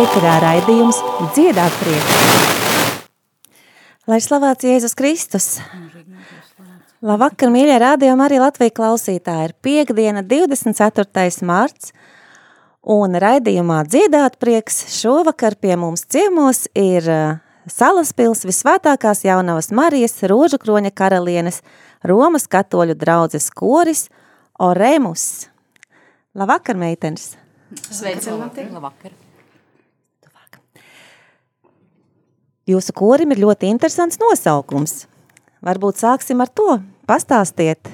ēterā raidījums dziedāt prieku. Lai slavēts Jēzus Kristus! Labvakar, mīļie rādījumi arī Latvija klausītāji. Ir piekdiena 24. marts, un raidījumā dziedāt prieks šovakar pie mums ciemos ir uh, Salaspils visvētākās jaunavas Marijas Rožu kroņa karalienes Romas katoļu draudzes koris Oremus. Labvakar, meitenes! Sveicināti! Labvakar! Jūsu korim ir ļoti interesants nosaukums. Varbūt sāksim ar to. Pastāstiet,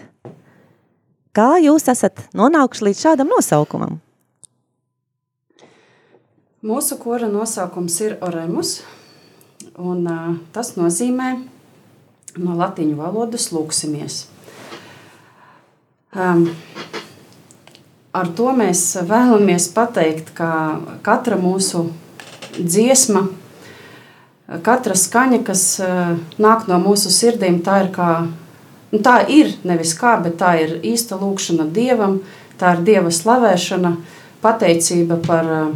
kā jūs esat nonākuši līdz šādam nosaukumam? Mūsu kora nosaukums ir Oremus, un uh, tas nozīmē no latīņu valodas lūksimies. Um, ar to mēs vēlamies pateikt, ka katra mūsu dziesma katra skaņa, kas uh, nāk no mūsu sirdīm, tā ir kā, nu, tā ir nevis kā, bet tā ir īsta lūkšana Dievam, tā ir Dieva slavēšana, pateicība par uh,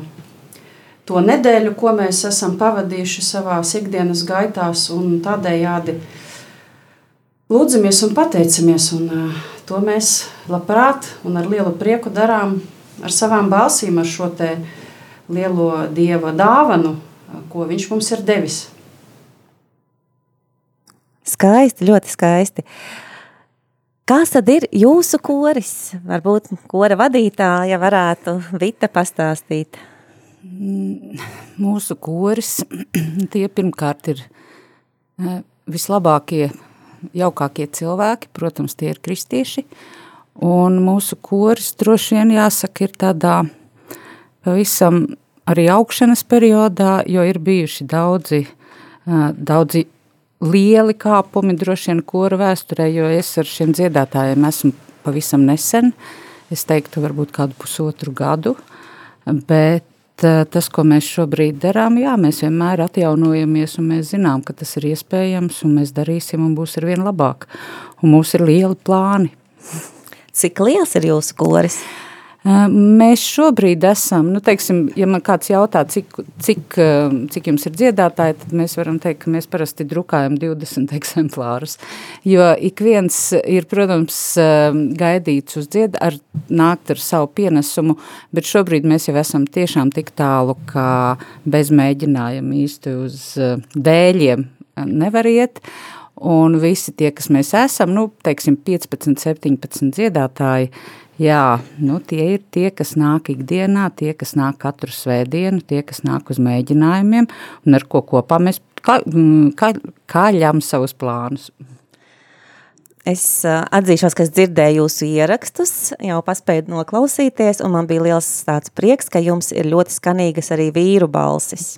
to nedēļu, ko mēs esam pavadījuši savā ikdienas gaitās, un tādējādi lūdzamies un pateicamies, un uh, to mēs labprāt un ar lielu prieku darām ar savām balsīm, ar šo lielo Dieva dāvanu, ko viņš mums ir devis. Skaisti, ļoti skaisti. Kas tad ir jūsu koris? Varbūt kora vadītāja varētu Vita pastāstīt. Mūsu koris, tie pirmkārt ir eh, vislabākie, jaukākie cilvēki, protams, tie ir kristieši, un mūsu koris droši vien jāsaka ir tādā pavisam arī augšanas periodā, jo ir bijuši daudzi, daudzi lieli kāpumi droši vien kora vēsturē, jo es ar šiem dziedātājiem esmu pavisam nesen, es teiktu varbūt kādu pusotru gadu, bet tas, ko mēs šobrīd darām, jā, mēs vienmēr atjaunojamies un mēs zinām, ka tas ir iespējams un mēs darīsim un būs ar vien labāk. Un mums ir lieli plāni. Cik liels ir jūsu koris? Uh, Mēs šobrīd esam, nu, teiksim, ja man kāds jautā, cik, cik, cik jums ir dziedātāji, tad mēs varam teikt, ka mēs parasti drukājam 20 eksemplārus. Jo ik viens ir, protams, gaidīts uz dzied, ar, nākt ar savu pienesumu, bet šobrīd mēs jau esam tiešām tik tālu, ka bez mēģinājuma īsti uz dēļiem nevar iet. Un visi tie, kas mēs esam, nu, teiksim, 15, 17 dziedātāji, Jā, nu, tie ir tie, kas nāk ikdienā, tie, kas nāk katru svētdienu, tie, kas nāk uz mēģinājumiem, un ar ko kopā mēs kā, mm, kā, kā ļam savus plānus. Es atzīšos, ka es dzirdēju jūsu ierakstus, jau paspēju noklausīties, un man bija liels tāds prieks, ka jums ir ļoti skanīgas arī vīru balsis.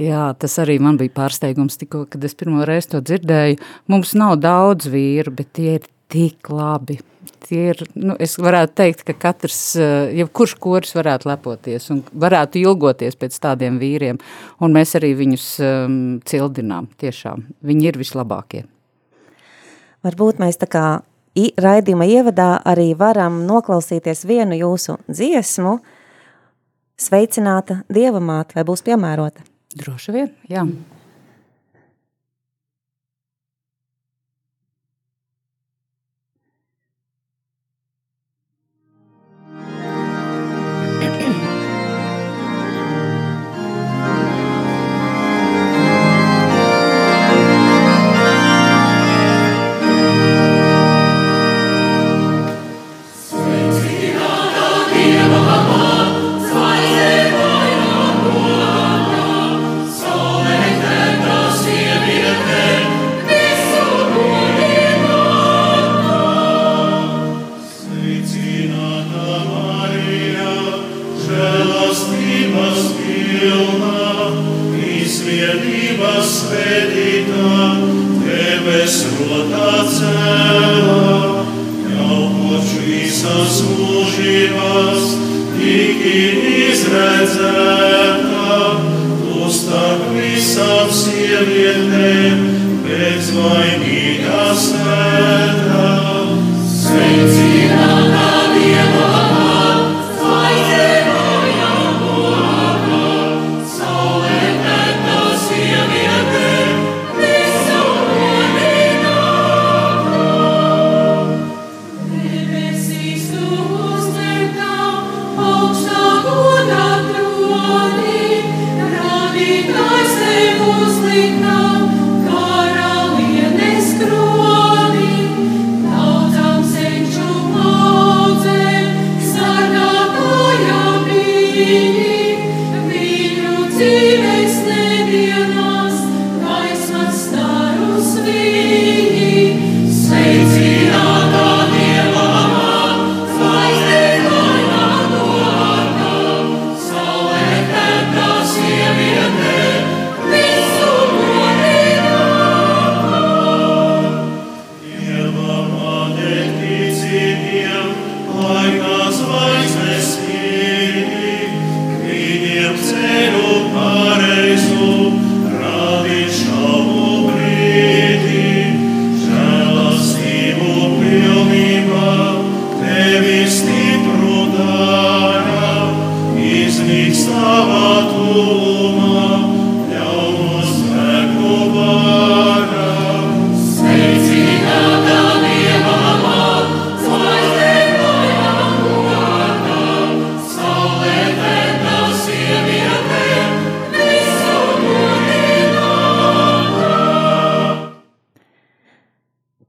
Jā, tas arī man bija pārsteigums, tikko, kad es pirmo reizi to dzirdēju. Mums nav daudz vīru, bet tie ir tik labi. Tie ir, nu, es varētu teikt, ka katrs, eh, jebkurš koris varētu lepoties un varētu ilgoties pēc tādiem vīriem, un mēs arī viņus um, cildinām, tiešām. Viņi ir vislabākie. Varbūt mēs tā kā raidījuma ievadā arī varam noklausīties vienu jūsu dziesmu, sveicināta Dievamāte, vai būs piemērota? Droši vien, jā. Mm. Svētītā, debes rotā cēlā, jau kopš visas mūžībās, tik izredzētā, tu starp visām sievietēm, bezvainīgā svētā. Sveicinātā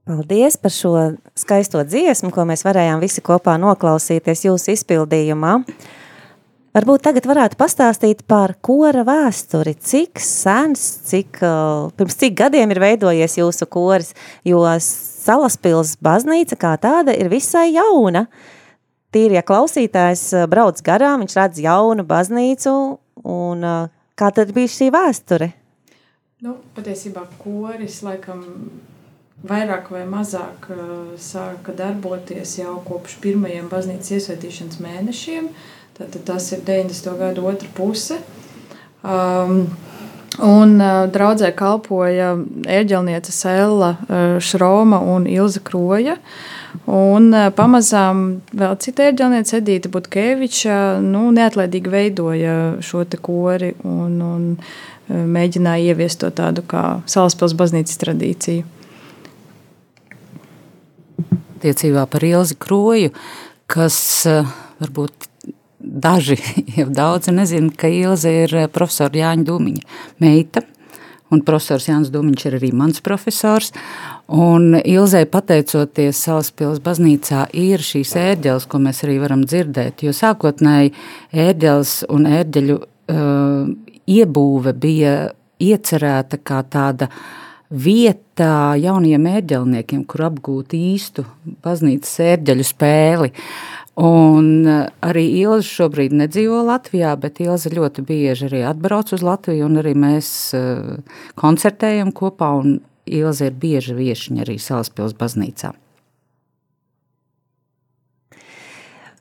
Paldies par šo skaisto dziesmu, ko mēs varējām visi kopā noklausīties jūsu izpildījumā. Varbūt tagad varētu pastāstīt par kora vēsturi, cik sens, cik, uh, pirms cik gadiem ir veidojies jūsu koris, jo Salaspils baznīca kā tāda ir visai jauna. Tīri, ja klausītājs uh, brauc garām, viņš redz jaunu baznīcu, un uh, kā tad bija šī vēsture? Nu, patiesībā koris laikam vairāk vai mazāk uh, sāka darboties jau kopš pirmajiem baznīcas iesvētīšanas mēnešiem. Tad, tas ir 90. gada otra puse. Um, un uh, draudzē kalpoja ērģelniece Sēla uh, Šroma un Ilza Kroja. Un uh, pamazām vēl cita ērģelniece Edīta Butkeviča nu, neatlaidīgi veidoja šo te kori un, un uh, mēģināja ieviest to tādu kā Salaspils baznīcas tradīciju attiecībā par Ilzi Kroju, kas eh, varbūt daži jau daudzi nezina, ka Ilze ir eh, profesora Jāņa Dūmiņa meita, un profesors Jānis Dūmiņš ir arī mans profesors, un Ilzei pateicoties Salaspils baznīcā ir šīs ērģeles, ko mēs arī varam dzirdēt, jo sākotnēji ērģeles un ērģeļu uh, iebūve bija iecerēta kā tāda uh, vietā jauniem ērģelniekiem, kur apgūt īstu baznīcas ērģeļu spēli. Un eh, arī Ilza šobrīd nedzīvo Latvijā, bet Ilza ļoti bieži arī atbrauc uz Latviju, un arī mēs uh, koncertējam kopā, un Ilza ir bieži viešiņa arī Salaspils baznīcā.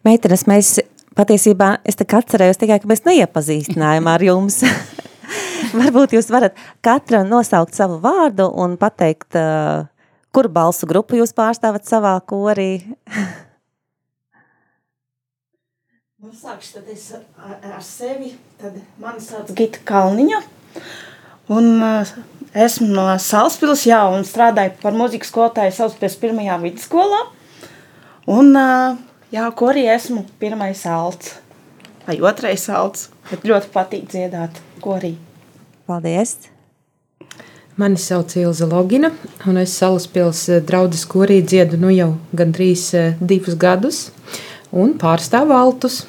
Meitenes, mēs patiesībā, es tā atcerējos tikai, ka mēs neiepazīstinājām ar jums. Varbūt jūs varat katra nosaukt savu vārdu un pateikt, uh, kuru balsu grupu jūs pārstāvat savā korī. nu, sākšu tad es ar, ar sevi. Tad mani sauc Gita Kalniņa. Un uh, esmu no Salaspils, jā, un strādāju par mūzikas skolotāju Salaspils pirmajā vidusskolā. Un, uh, jā, korī esmu pirmais alts vai otrais alts, bet ļoti patīk dziedāt korī. Paldies! Mani sauc Ilza Logina, un es Salaspils eh, draudzes korī dziedu nu jau gandrīz divus gadus un pārstāvu altus.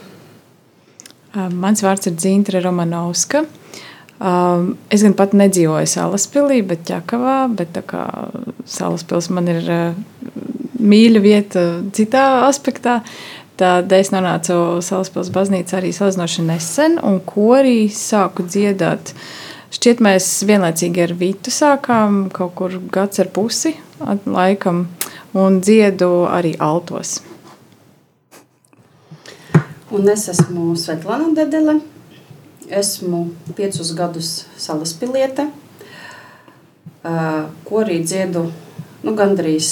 Mans vārds ir Dzīntra Romanovska. Es gan pat nedzīvoju Salaspilī, bet Ķakavā, bet tā kā Salaspils man ir mīļa vieta citā aspektā, Tad es nonācu Salaspils baznīcā arī salīdzinoši nesen, un korī sāku dziedāt uh, Šķiet, mēs vienlaicīgi ar Vītu sākām kaut kur gads ar pusi laikam, un dziedu arī altos. Un es esmu Svetlana Dedele. Esmu piecus gadus salaspiliete, ko arī dziedu nu, gandrīz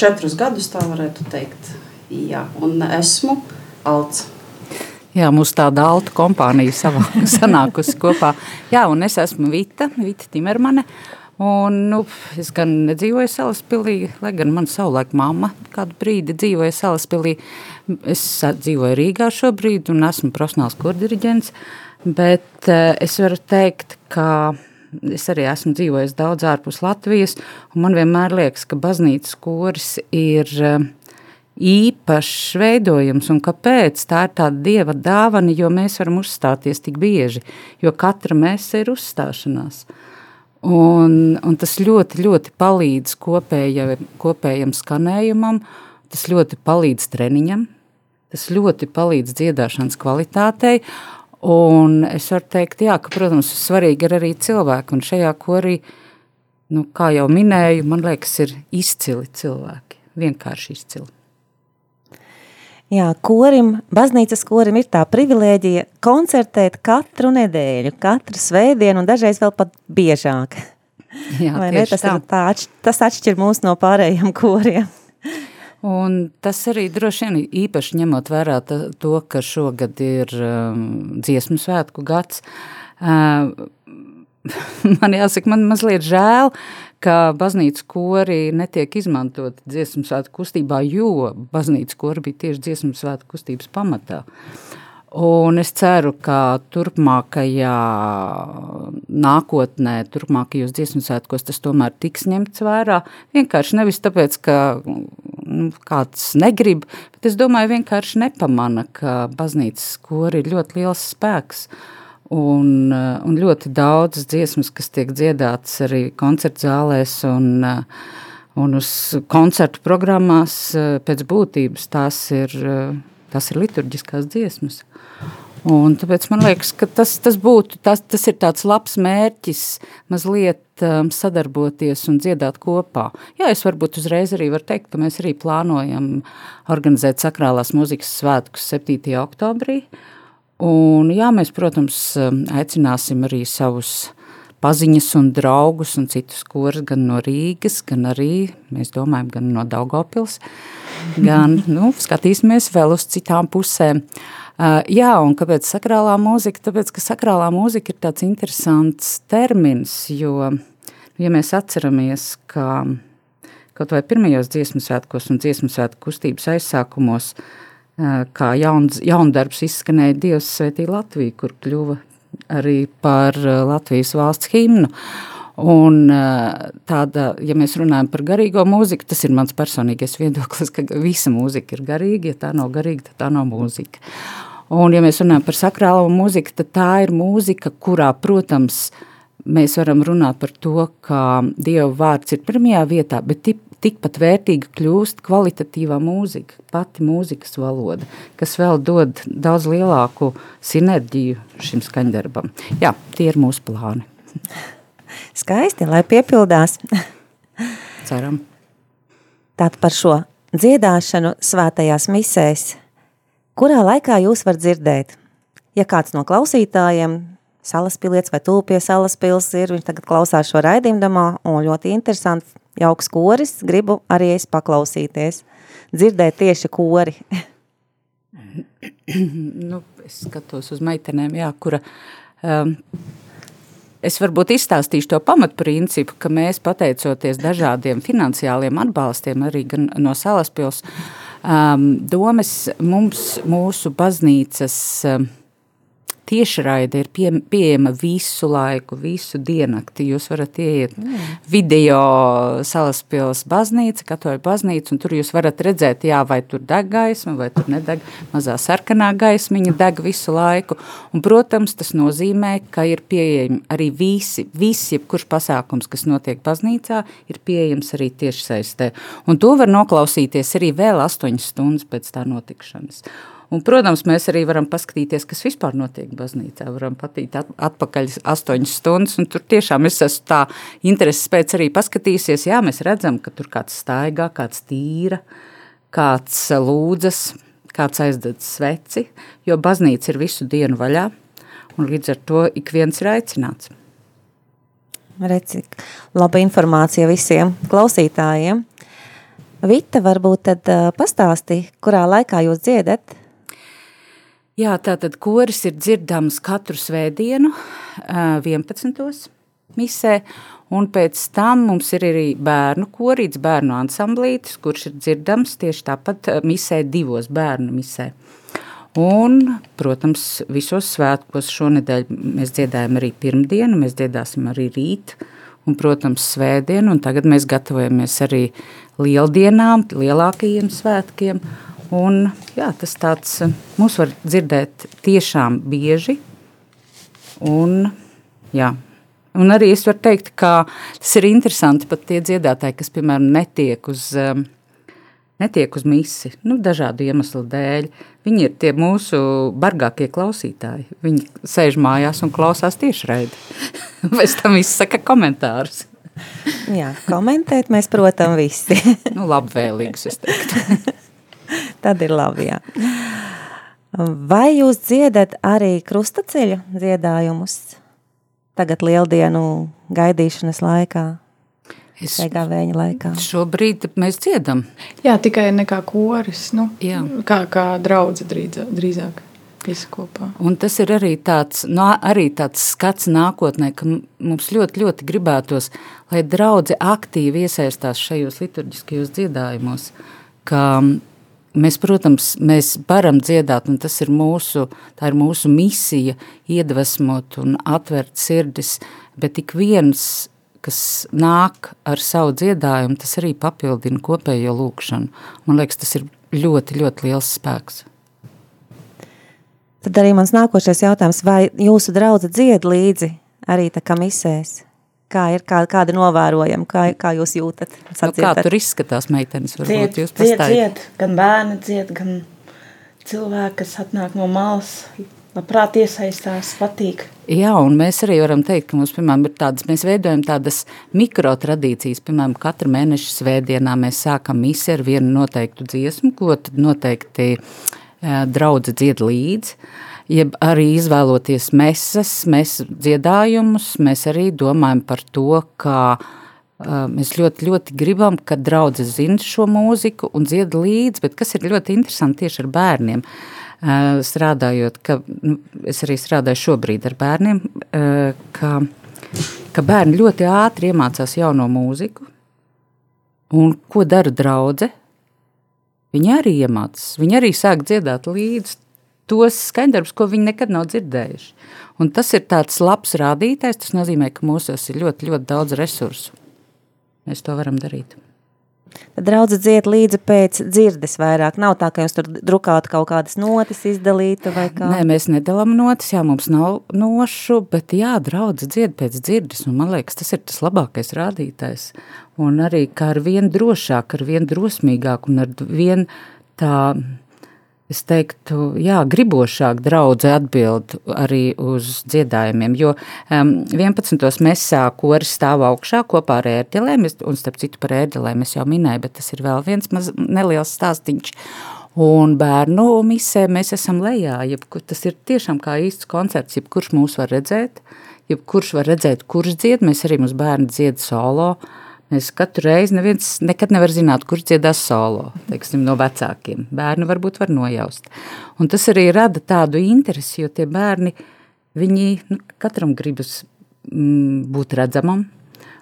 četrus gadus, tā varētu teikt. Jā, un esmu alts. Jā, mums tāda alta kompānija savā sanākusi kopā. Jā, un es esmu Vita, Vita Timermane. Un, nu, es gan nedzīvoju Salaspilī, lai gan man savulaik mamma kādu brīdi dzīvoja Salaspilī. Es dzīvoju Rīgā šobrīd un esmu profesionāls kordiriģents, bet uh, es varu teikt, ka es arī esmu dzīvojis daudz ārpus Latvijas, un man vienmēr liekas, ka baznīcas koris ir uh, īpašs veidojums, un kāpēc tā ir tāda dieva dāvana, jo mēs varam uzstāties tik bieži, jo katra mēs ir uzstāšanās. Un, un tas ļoti, ļoti palīdz kopēja, kopējam skanējumam, tas ļoti palīdz treniņam, tas ļoti palīdz dziedāšanas kvalitātei, un es varu teikt, jā, ka, protams, svarīgi ir arī cilvēki, un šajā korī, nu, kā jau minēju, man liekas, ir izcili cilvēki, vienkārši izcili. Jā, korim, baznīcas korim ir tā privilēģija koncertēt katru nedēļu, katru svētdienu un dažreiz vēl pat biežāk. Jā, Vai ne? Tas, tā. Tā, tas atšķir mūs no pārējiem koriem. Un tas arī droši vien īpaši ņemot vērā to, ka šogad ir um, dziesmu svētku gads. Uh, man jāsaka, man mazliet žēl, ka baznīcas kori netiek izmantot dziesmu svētku kustībā, jo baznīcas kori bija tieši dziesmu svētku kustības pamatā. Un es ceru, ka turpmākajā nākotnē, turpmākajos dziesmu svētkos tas tomēr tiks ņemts vērā. Vienkārši nevis tāpēc, ka nu, kāds negrib, bet es domāju vienkārši nepamana, ka baznīcas kori ir ļoti liels spēks. Uh, Un, eh, un ļoti daudz dziesmas, kas tiek dziedātas arī koncertu zālēs un, eh, un uz koncertu programmās, eh, pēc būtības tās ir, tās ir liturģiskās dziesmas. Un tāpēc man liekas, ka tas, tas, būtu, tas, tas ir tāds labs mērķis mazliet um, sadarboties un dziedāt kopā. Jā, es varbūt uzreiz arī varu teikt, ka mēs arī plānojam organizēt sakrālās mūzikas svētkus 7. oktobrī. Uh, Un, jā, mēs, protams, um, aicināsim arī savus paziņas un draugus un citus kurus gan no Rīgas, gan arī, mēs domājam, gan no Daugavpils, gan, nu, skatīsimies vēl uz citām pusēm. Uh, jā, un kāpēc sakrālā mūzika? Tāpēc, ka sakrālā mūzika ir tāds interesants termins, jo, ja mēs atceramies, ka kaut vai pirmajos dziesmu svētkos un dziesmu svētku kustības aizsākumos uh, kā jauns, jaundarbs izskanēja Dievs svētī Latviju, kur kļuva arī par Latvijas valsts himnu. Un tāda, ja mēs runājam par garīgo mūziku, tas ir mans personīgais viedoklis, ka visa mūzika ir garīga, ja tā nav garīga, tad tā nav mūzika. Un ja mēs runājam par sakrālo mūziku, tad tā ir mūzika, kurā, protams, mēs varam runāt par to, ka Dieva vārds ir pirmajā vietā, bet tikpat vērtīga kļūst kvalitatīvā mūzika, pati mūzikas valoda, kas vēl dod daudz lielāku sinerģiju šim skaņdarbam. Jā, tie ir mūsu plāni. Skaisti, lai piepildās. Ceram. Tātad par šo dziedāšanu svētajās misēs, kurā laikā jūs var dzirdēt? Ja kāds no klausītājiem salaspilietis vai tūpie salaspils ir, viņš tagad klausās šo raidījumdamā un ļoti interesanti jauks koris, gribu arī es paklausīties, dzirdēt tieši kori. nu, es skatos uz meitenēm, jā, kura, um, es varbūt izstāstīšu to pamatprincipu, ka mēs pateicoties dažādiem finansiāliem atbalstiem, arī no Salaspils, um, domes mums, mūsu baznīcas um, tiešraide ir pie, pieejama visu laiku, visu diennakti. Jūs varat ieiet mm. video salaspils baznīca, katoļu baznīca, un tur jūs varat redzēt, jā, vai tur deg gaisma, vai tur nedeg mazā sarkanā gaismiņa deg visu laiku. Un, protams, tas nozīmē, ka ir pieejami arī visi, visi, jebkurš pasākums, kas notiek baznīcā, ir pieejams arī tiešsaistē. Un to var noklausīties arī vēl astoņas stundas pēc tā notikšanas. Un, protams, mēs arī varam paskatīties, kas vispār notiek baznīcā. Varam patīt atpakaļ astoņas stundas, un tur tiešām es esmu tā intereses pēc arī paskatīsies. Jā, mēs redzam, ka tur kāds staigā, kāds tīra, kāds lūdzas, kāds aizdedz sveci, jo baznīca ir visu dienu vaļā, un līdz ar to ik viens ir aicināts. Redz, laba informācija visiem klausītājiem. Vita, varbūt tad uh, pastāsti, kurā laikā jūs dziedat? Jā, tātad koris ir dzirdams katru svētdienu, 11. misē, un pēc tam mums ir arī bērnu korīts, bērnu ansamblītis, kurš ir dzirdams tieši tāpat misē divos bērnu misē. Un, protams, visos svētkos šonedēļ mēs dziedājam arī pirmdienu, mēs dziedāsim arī rīt, un, protams, svētdienu, un tagad mēs gatavojamies arī lieldienām, lielākajiem svētkiem, Un, jā, tas tāds mūs var dzirdēt tiešām bieži. Un, jā, un arī es varu teikt, ka tas ir interesanti pat tie dziedātāji, kas, piemēram, netiek uz, netiek uz misi, nu, dažādu iemeslu dēļ. Viņi ir tie mūsu bargākie klausītāji. Viņi sēž mājās un klausās tiešraidi. Pēc tam izsaka komentārus. Jā, komentēt mēs, protams, visi. nu, labvēlīgus, es teiktu. Tad ir labi, jā. Vai jūs dziedat arī krustaceļa dziedājumus tagad lieldienu gaidīšanas laikā? Es vēņa laikā. Šobrīd mēs dziedam. Jā, tikai nekā koris, nu, Jā. kā, kā draudze drīzāk. Un tas ir arī tāds, no, arī tāds skats nākotnē, ka mums ļoti, ļoti gribētos, lai draugi aktīvi iesaistās šajos liturģiskajos dziedājumos. Ka Mēs, protams, mēs varam dziedāt, un tas ir mūsu, ir mūsu misija, iedvesmot un atvērt sirdis, bet ik viens, kas nāk ar savu dziedājumu, tas arī papildina kopējo lūkšanu. Man liekas, tas ir ļoti, ļoti liels spēks. Tad arī mans nākošais jautājums, vai jūsu draudze dzied līdzi arī tā kā misēs? Kā ir, kā, kāda novērojama, kā, kā jūs jūtat? Nu, kā tur izskatās meitenes? Varbūt dzied, dzied, dzied, gan bērni dzied, gan cilvēki, kas atnāk no malas, labprāt iesaistās, patīk. Jā, un mēs arī varam teikt, ka mums, piemēram, ir tādas, mēs veidojam tādas mikrotradīcijas, piemēram, katru mēnešu svētdienā mēs sākam misi ar vienu noteiktu dziesmu, ko tad noteikti uh, draudze dzied līdzi jeb arī izvēloties mesas, mēs dziedājumus, mēs arī domājam par to, uh, mēs ļoti, ļoti gribam, ka draudzes zina šo mūziku un dzied līdzi, bet kas ir ļoti interesanti tieši ar bērniem, strādājot, ka nu, es arī strādāju šobrīd ar bērniem, ka, ka bērni ļoti ātri iemācās jauno mūziku, un ko dara draudze? Viņi arī iemācās, viņi arī sāk dziedāt līdzi tos skaņdarbus, ko viņi nekad nav dzirdējuši. Un tas ir tāds labs rādītājs, tas nozīmē, ka mūsos ir ļoti, ļoti daudz resursu. Mēs to varam darīt. Tad draudze dzied līdzi pēc dzirdes vairāk. Nav tā, ka jūs tur drukāt kaut kādas notis izdalītu vai kā? Nē, mēs nedalām notis, jā, mums nav nošu, bet jā, draudze dzied pēc dzirdes, man liekas, tas ir tas labākais rādītājs. Un arī kā ar vien drošāk, ar vien drosmīgāk un ar vien tā es teiktu, jā, gribošāk draudze atbild arī uz dziedājumiem, jo um, 11. mesā koris stāv augšā kopā ar ērģelēm, un starp citu par ērģelēm es jau minēju, bet tas ir vēl viens maz, neliels stāstiņš. Un bērnu misē mēs esam lejā, jebkur, tas ir tiešām kā īsts koncerts, jebkurš mūs var redzēt, jebkurš var redzēt, kurš dzied, mēs arī mums bērni dzied solo, uh, Mēs katru reizi neviens nekad nevar zināt, kurš dziedās solo, teiksim, no vecākiem. Bērni varbūt var nojaust. Un tas arī rada tādu interesi, jo tie bērni, viņi nu, katram gribas mm, būt redzamam,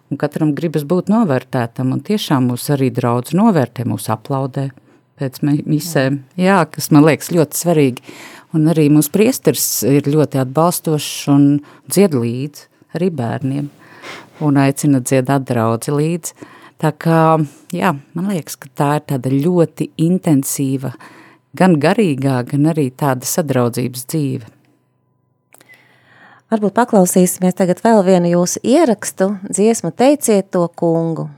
un katram gribas būt novērtētam, un tiešām mūs arī draudz novērtē, mūs aplaudē pēc misēm, jā, kas man liekas ļoti svarīgi. Un arī mūsu priesteris ir ļoti atbalstošs un dzied līdz arī bērniem un aicina dziedāt draudzi līdz. Tā kā, jā, man liekas, ka tā ir tāda ļoti intensīva, gan garīgā, gan arī tāda sadraudzības dzīve. Varbūt paklausīsimies tagad vēl vienu jūsu ierakstu, dziesmu teiciet to kungu.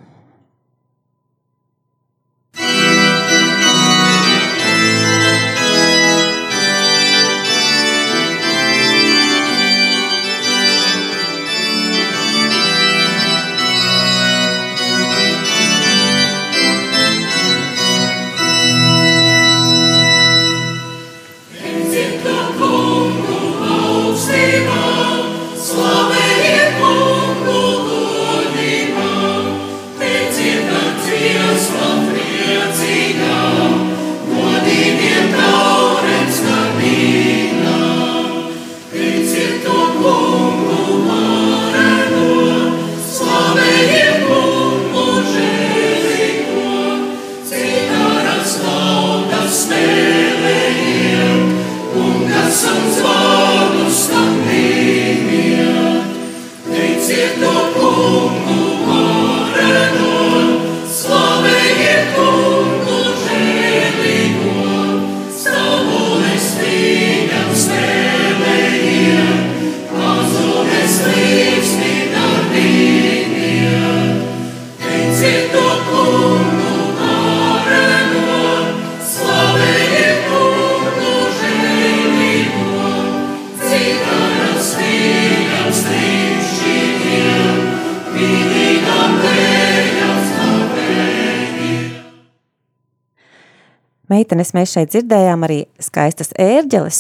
Meitenes mēs šeit dzirdējām arī skaistas ērģeles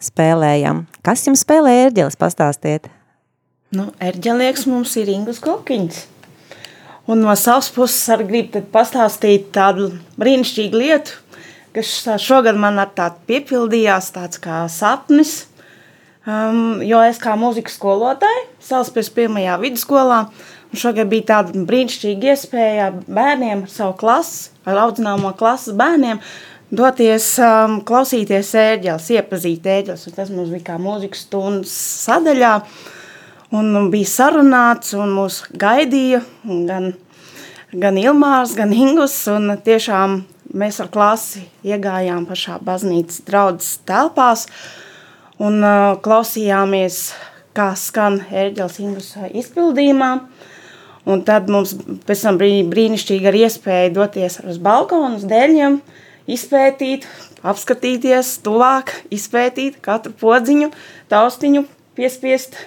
spēlējam. Kas jums spēlē ērģeles? Pastāstiet. Nu, ērģelieks mums ir Ingus Kokiņš. Un no savas puses arī gribu pastāstīt tādu brīnišķīgu lietu, kas šogad man ar tādu piepildījās, tāds kā sapnis. Um, jo es kā mūzikas skolotāja, Salaspils pirmajā vidusskolā, un šogad bija tāda brīnišķīga iespēja bērniem ar savu klasi, ar audzināmo klases bērniem, doties um, klausīties ērģeles, iepazīt ērģeles, un tas mums bija kā mūzikas stundas sadaļā, un bija sarunāts, un mūs gaidīja gan, gan Ilmārs, gan Ingus, un tiešām mēs ar klasi iegājām pašā baznīcas draudzes telpās, un uh, klausījāmies, kā skan ērģeles Ingus izpildījumā. Un tad mums pēc tam bija brīnišķīgi ar iespēju doties uz balkonu, uz dēļiem, izpētīt, apskatīties tuvāk, izpētīt katru podziņu, taustiņu, piespiest,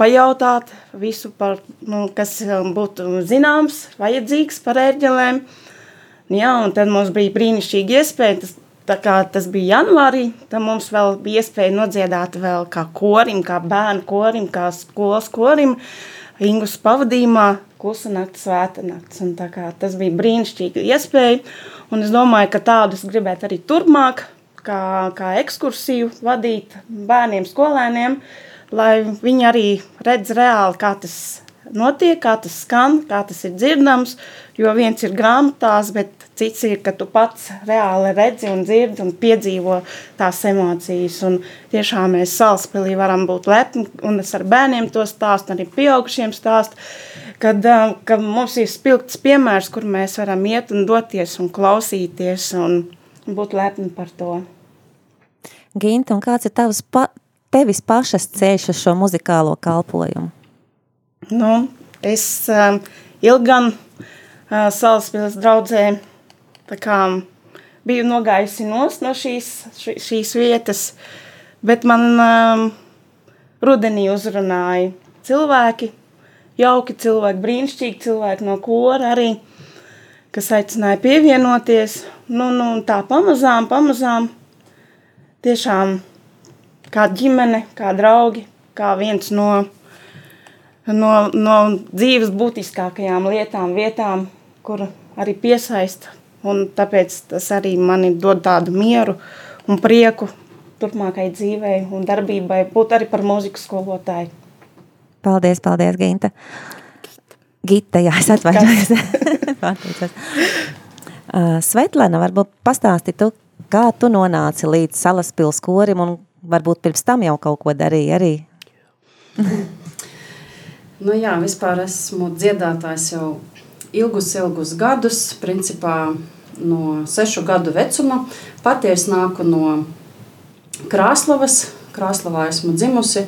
pajautāt visu, par, nu, kas būtu zināms, vajadzīgs par ērģelēm. Jā, un tad mums bija brīnišķīgi iespēja, tas Tā kā tas bija janvārī, tad mums vēl bija iespēja nodziedāt vēl kā korim, kā bērnu korim, kā skolas korim, Ingus pavadījumā klusa nakts, svēta nakts. Un tā kā tas bija brīnišķīgi iespēja, un es domāju, ka tādus gribētu arī turpmāk, kā, kā ekskursiju vadīt bērniem, skolēniem, lai viņi arī redz reāli, kā tas notiek, kā tas skan, kā tas ir dzirdams. Jo viens ir grāmatās, bet cits ir, ka tu pats reāli redzi un dzirdi un piedzīvo tās emocijas. Un tiešām mēs salaspēlī varam būt lepni, un es ar bērniem to stāstu, arī pieaugušiem stāstu, kad, ka mums ir spilgts piemērs, kur mēs varam iet un doties un klausīties un būt lepni par to. Ginta, un kāds ir tavs pa, tevis pašas ceļš uz šo muzikālo kalpojumu? Nu, es um, ilgan uh, Salaspils draudzē kā, biju nogājusi nost no šīs, š, šīs vietas, bet man um, rudenī uzrunāja cilvēki, jauki cilvēki, brīnišķīgi cilvēki no kora arī, kas aicināja pievienoties. Nu, nu, tā pamazām, pamazām tiešām kā ģimene, kā draugi, kā viens no no, no dzīves būtiskākajām lietām, vietām, kur arī piesaista. Un tāpēc tas arī man dod tādu mieru un prieku turpmākai dzīvei un darbībai, būt arī par mūzikas skolotāju. Paldies, paldies, Ginta. Gita, jā, es atvainojos. uh, Svetlana, varbūt pastāsti tu, kā tu nonāci līdz Salaspils korim un varbūt pirms tam jau kaut ko darīji arī. Nu, jā, vispār esmu dziedātājs jau ilgus, ilgus gadus. Principā no sešu gadu vecuma. Patiesi nāku no Krāslavas. Krāslavā esmu dzimusi, eh,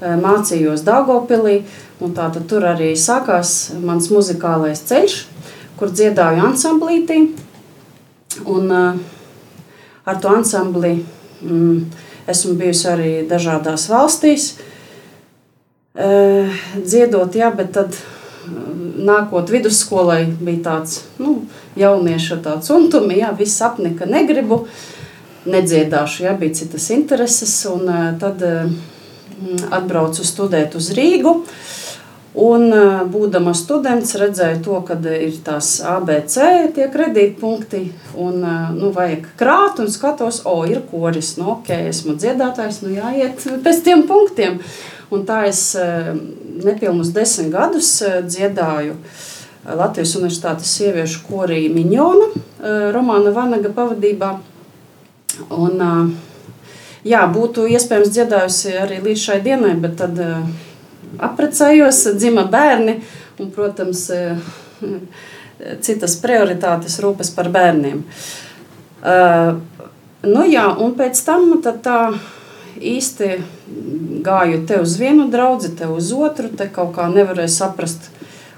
mācījos Daugopilī. Tātad tur arī sākās mans muzikālais ceļš, kur dziedāju ansamblītī. Un, uh, ar to ansambli mm, esmu bijusi arī dažādās valstīs. Uh, dziedot, jā, bet tad nākot vidusskolai bija tāds nu, jaunieša tāds untumi, jā, viss apnika negribu, nedziedāšu, jā, bija citas intereses, un tad atbraucu studēt uz Rīgu, un būdama students redzēju to, ka ir tās ABC tie kredītpunkti, un nu, vajag krāt, un skatos, o, ir koris, nu, ok, esmu dziedātājs, nu jāiet pēc tiem punktiem, Un tā es eh, nepilnus desmit gadus dziedāju Latvijas Universitātes sieviešu korī Miņona Romāna Vanaga pavadībā. Un, jā, būtu iespējams dziedājusi arī līdz šai dienai, bet tad apprecējos, dzima bērni un, protams, citas prioritātes rūpes par bērniem. Nu jā, un pēc tam tā īsti gāju te uz vienu draugu, te uz otru. Te kaut kā nevarēju saprast,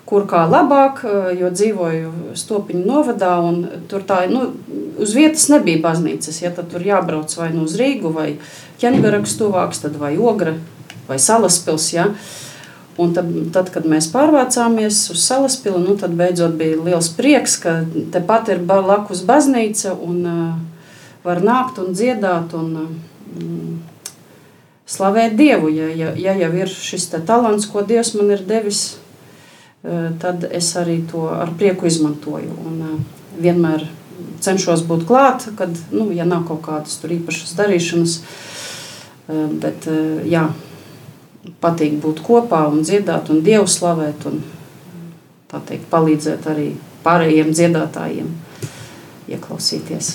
kur kā labāk, jo dzīvoju Stopiņu novadā. Tur tā, nu, uz vietas nebija baznīcas. Ja, tad tur jābrauc vai nu uz Rīgu, vai ķēngarakas tuvāks, tad vai Ogra vai Salaspils. Ja. Un tad, tad, kad mēs pārvācāmies uz Salaspili, nu, tad beidzot bija liels prieks, ka tepat ir blakus baznīca un uh, var nākt un dziedāt un uh, slavēt Dievu. Ja, ja, ja jau ir šis talants, ko Dievs man ir devis, tad es arī to ar prieku izmantoju. Un, uh, vienmēr cenšos būt klāt, kad, nu, ja nav kaut kādas tur īpašas darīšanas, uh, bet jā, patīk būt kopā un dziedāt un dievu slavēt un teikt, palīdzēt arī pārējiem dziedātājiem ieklausīties.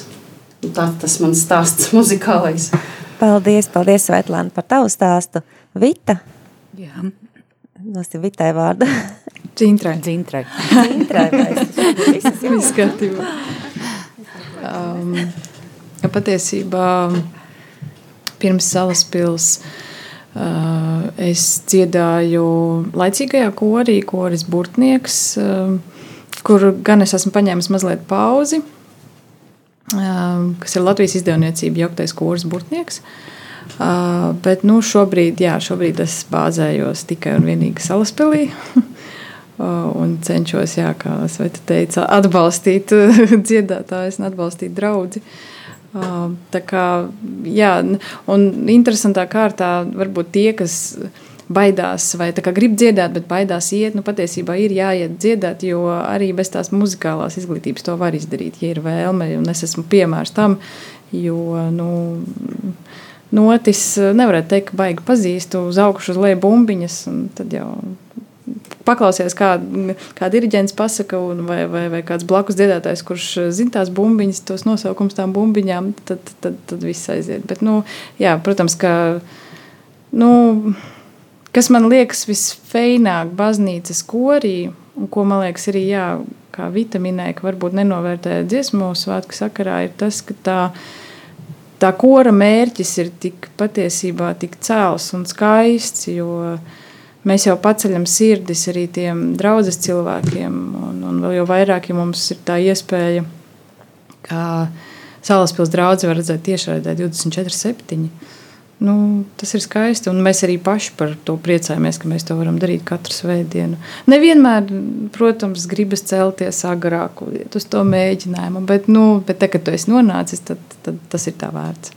Un tā tas mans stāsts muzikālais. Paldies, paldies, Svetlāna, par tavu stāstu. Vita? Jā. Nosim Vitai vārdu. Dzintrai. Dzintrai. Dzintrai. Viss kārtībā. Um, patiesībā pirms salas pils uh, Uh, es dziedāju laicīgajā korī, koris burtnieks, uh, kur gan es esmu paņēmis mazliet pauzi, uh, kas ir Latvijas izdevniecība jauktais koris burtnieks. Bet nu, šobrīd, jā, šobrīd es bāzējos tikai un vienīgi salaspēlī. un cenšos, jā, kā es teicu, atbalstīt dziedātājus un atbalstīt draugus. Tā kā, jā, un interesantā kārtā varbūt tie, kas baidās vai grib dziedāt, bet baidās iet, nu patiesībā ir jāiet dziedāt, jo arī bez tās muzikālās izglītības to var izdarīt, ja ir vēlme, un es esmu piemērs tam, jo, nu, notis nevarētu teikt, ka baigi pazīstu uz augšu uz leju bumbiņas, tad jau paklausies, kā, kā diriģents pasaka, vai, vai, vai kāds blakus dziedātājs, kurš zina tās bumbiņas, tos nosaukums tām bumbiņām, tad, tad, tad, tad viss aiziet. Bet, nu, jā, protams, ka, nu, kas man liekas visfeināk baznīcas korī, un ko man liekas arī, jā, kā vitaminē, ka varbūt nenovērtē dziesmu svētku sakarā, ir tas, ka tā, tā kora mērķis ir tik patiesībā tik cēls un skaists, jo, mēs jau paceļam sirdis arī tiem draudzes cilvēkiem, un, un vēl jau vairāk, ja mums ir tā iespēja, kā Salaspils draudzē var redzēt tiešraidē 24-7. Nu, tas ir skaisti, un mēs arī paši par to priecājamies, ka mēs to varam darīt katru svētdienu. Nevienmēr, protams, gribas celties agrāk uz to mēģinājumu, bet, nu, bet te, kad tu esi nonācis, tad, tad tas ir tā vērts.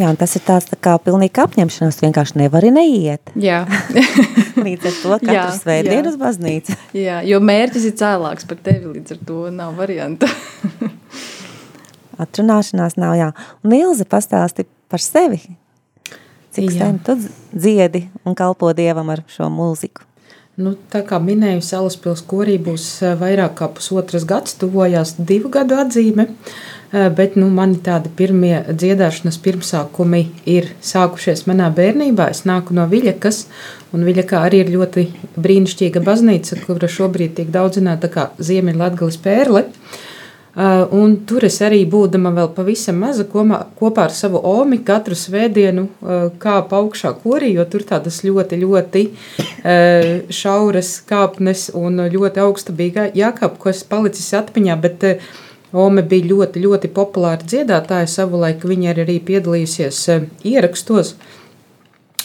Jā, tas ir tāds tā kā pilnīgi apņemšanās, vienkārši nevari neiet. Jā. līdz ar to katru svētdienu uz baznīcu. Jā, jo mērķis ir cēlāks par tevi, līdz ar to nav varianta. Atrunāšanās nav, jā. Un Ilze pastāsti par sevi. Cik sen tu dziedi un kalpo Dievam ar šo mūziku? Nu, tā kā minēju, Salaspils korī būs eh, vairāk kā pusotras gads, tuvojās divu gadu atzīme. Eh, bet nu, mani tādi pirmie dziedāšanas pirmsākumi ir sākušies manā bērnībā. Es nāku no Viļakas, un Viļakā arī ir ļoti brīnišķīga baznīca, kura šobrīd tiek daudzināta kā Ziemeļlatgales pērle. Uh, un tur es arī būdama vēl pavisam maza komā, kopā ar savu omi katru svētdienu uh, kāpu augšā korī, jo tur tādas ļoti, ļoti uh, šauras kāpnes un ļoti augsta bija jākāp, ko es palicis atmiņā, bet uh, Ome bija ļoti, ļoti populāra dziedātāja. Savulaik viņa arī piedalījusies ierakstos.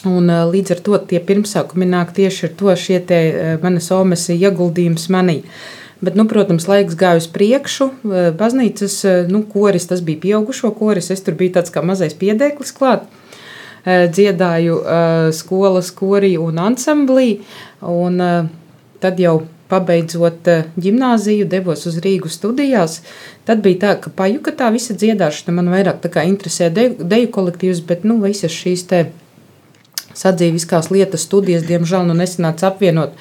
Un, līdz ar to tie pirmsākumi nāk tieši ar to šie te manas omes ieguldījums manī. Bet, nu, protams, laiks gāja uz priekšu. Baznīcas nu, koris, tas bija pieaugušo koris. Es tur biju tāds kā mazais piedēklis klāt. Dziedāju skolas korī un ansamblī. Un tad jau pabeidzot gimnāziju, devos uz Rīgu studijās. Tad bija tā, ka pajuka tā visa dziedāšana man vairāk interesē deju, deju kolektīvs, bet nu, visas šīs sadzīviskās lietas, studijas, diemžēl, nu nesanāca apvienot.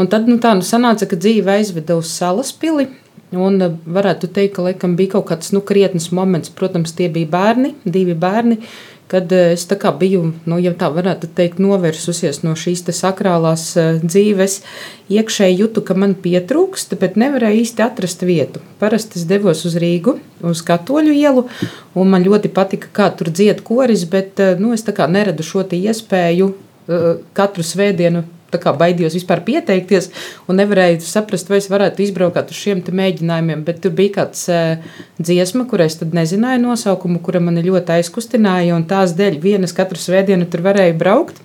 Un tad nu, tā nu, sanāca, ka dzīve aizveda uz salas pili. Un varētu teikt, ka laikam bija kaut kāds nu, krietnes moments. Protams, tie bija bērni, divi bērni, kad eh, es biju, nu, ja tā varētu teikt, novērsusies no šīs sakrālās eh, dzīves, iekšēji jutu, ka man pietrūkst, bet nevarēju īsti atrast vietu. Parasti es devos uz Rīgu, uz Katoļu ielu, un man ļoti patika, kā tur dzied koris, bet eh, nu, es neradu šo iespēju katru svētdienu baidījos vispār pieteikties, un nevarēju saprast, vai es varētu izbraukt uz šiem mēģinājumiem. Bet tur bija kāds uh, dziesma, kurai es nezināju nosaukumu, kura mani ļoti aizkustināja, tās dēļ vienas katru svētdienu tur varēju braukt.